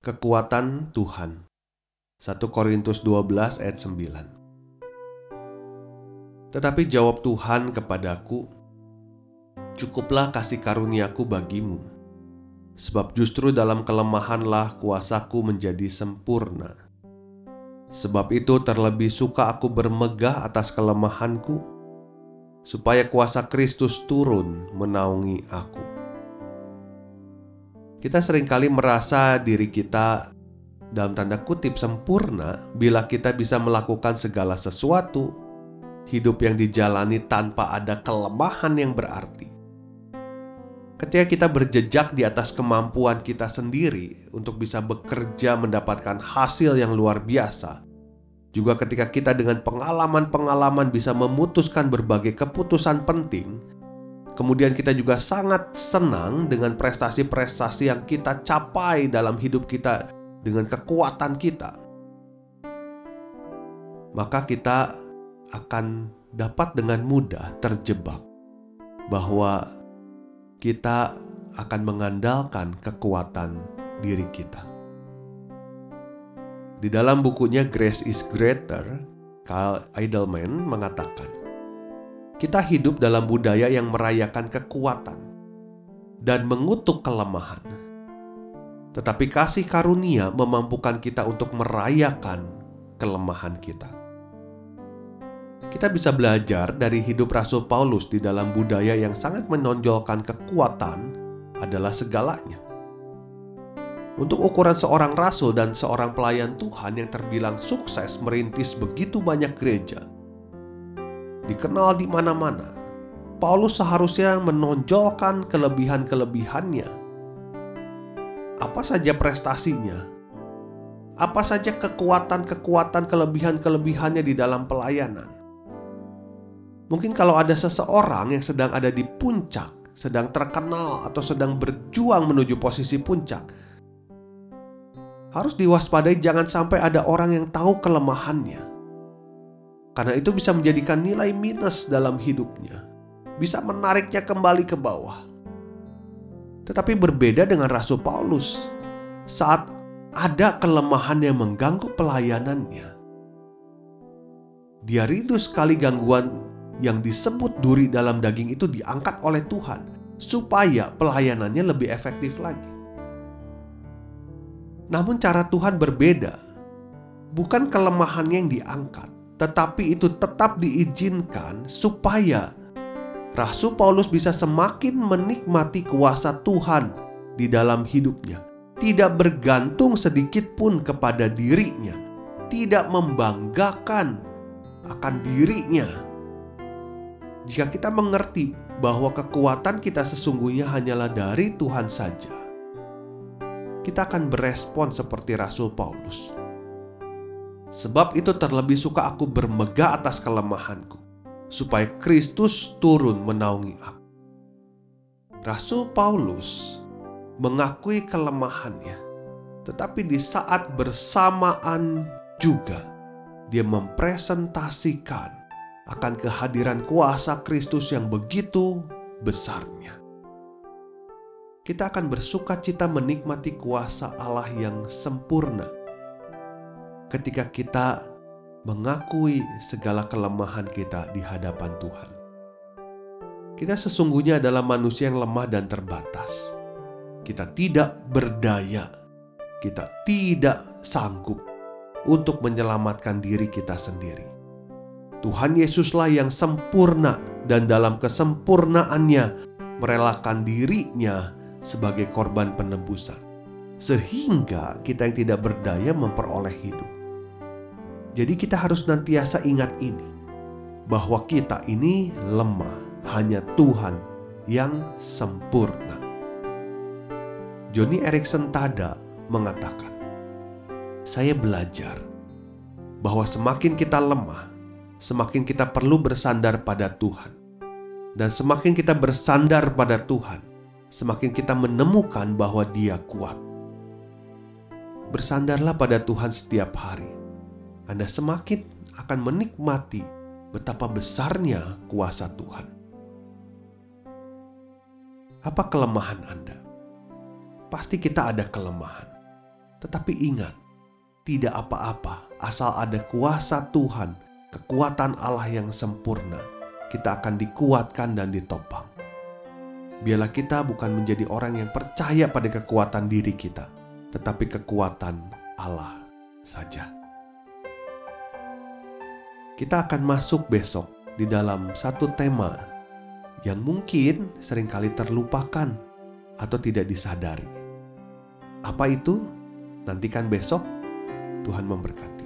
Kekuatan Tuhan. 1 Korintus 12 ayat 9 Tetapi jawab Tuhan kepadaku Cukuplah kasih karuniaku bagimu Sebab justru dalam kelemahanlah kuasaku menjadi sempurna. Sebab itu terlebih suka aku bermegah atas kelemahanku Supaya kuasa Kristus turun menaungi aku kita sering kali merasa diri kita dalam tanda kutip sempurna bila kita bisa melakukan segala sesuatu, hidup yang dijalani tanpa ada kelemahan yang berarti. Ketika kita berjejak di atas kemampuan kita sendiri untuk bisa bekerja mendapatkan hasil yang luar biasa, juga ketika kita dengan pengalaman-pengalaman bisa memutuskan berbagai keputusan penting, Kemudian kita juga sangat senang dengan prestasi-prestasi yang kita capai dalam hidup kita dengan kekuatan kita. Maka kita akan dapat dengan mudah terjebak bahwa kita akan mengandalkan kekuatan diri kita. Di dalam bukunya Grace is Greater, Kyle Idleman mengatakan, kita hidup dalam budaya yang merayakan kekuatan dan mengutuk kelemahan. Tetapi kasih karunia memampukan kita untuk merayakan kelemahan kita. Kita bisa belajar dari hidup Rasul Paulus di dalam budaya yang sangat menonjolkan kekuatan adalah segalanya. Untuk ukuran seorang rasul dan seorang pelayan Tuhan yang terbilang sukses merintis begitu banyak gereja, dikenal di mana-mana. Paulus seharusnya menonjolkan kelebihan-kelebihannya. Apa saja prestasinya? Apa saja kekuatan-kekuatan kelebihan-kelebihannya di dalam pelayanan? Mungkin kalau ada seseorang yang sedang ada di puncak, sedang terkenal atau sedang berjuang menuju posisi puncak, harus diwaspadai jangan sampai ada orang yang tahu kelemahannya karena itu bisa menjadikan nilai minus dalam hidupnya, bisa menariknya kembali ke bawah. Tetapi berbeda dengan Rasul Paulus, saat ada kelemahan yang mengganggu pelayanannya, dia rindu sekali gangguan yang disebut duri dalam daging itu diangkat oleh Tuhan, supaya pelayanannya lebih efektif lagi. Namun, cara Tuhan berbeda, bukan kelemahannya yang diangkat, tetapi itu tetap diizinkan supaya Rasul Paulus bisa semakin menikmati kuasa Tuhan di dalam hidupnya, tidak bergantung sedikit pun kepada dirinya, tidak membanggakan akan dirinya. Jika kita mengerti bahwa kekuatan kita sesungguhnya hanyalah dari Tuhan saja, kita akan berespon seperti Rasul Paulus Sebab itu terlebih suka aku bermegah atas kelemahanku, supaya Kristus turun menaungi aku. Rasul Paulus mengakui kelemahannya, tetapi di saat bersamaan juga dia mempresentasikan akan kehadiran kuasa Kristus yang begitu besarnya. Kita akan bersuka cita menikmati kuasa Allah yang sempurna ketika kita mengakui segala kelemahan kita di hadapan Tuhan. Kita sesungguhnya adalah manusia yang lemah dan terbatas. Kita tidak berdaya, kita tidak sanggup untuk menyelamatkan diri kita sendiri. Tuhan Yesuslah yang sempurna dan dalam kesempurnaannya merelakan dirinya sebagai korban penebusan. Sehingga kita yang tidak berdaya memperoleh hidup. Jadi kita harus nantiasa ingat ini bahwa kita ini lemah, hanya Tuhan yang sempurna. Johnny Erickson Tada mengatakan, "Saya belajar bahwa semakin kita lemah, semakin kita perlu bersandar pada Tuhan, dan semakin kita bersandar pada Tuhan, semakin kita menemukan bahwa Dia kuat." Bersandarlah pada Tuhan setiap hari. Anda semakin akan menikmati betapa besarnya kuasa Tuhan. Apa kelemahan Anda? Pasti kita ada kelemahan. Tetapi ingat, tidak apa-apa asal ada kuasa Tuhan, kekuatan Allah yang sempurna. Kita akan dikuatkan dan ditopang. Biarlah kita bukan menjadi orang yang percaya pada kekuatan diri kita, tetapi kekuatan Allah saja. Kita akan masuk besok di dalam satu tema yang mungkin sering kali terlupakan atau tidak disadari. Apa itu? Nantikan besok. Tuhan memberkati.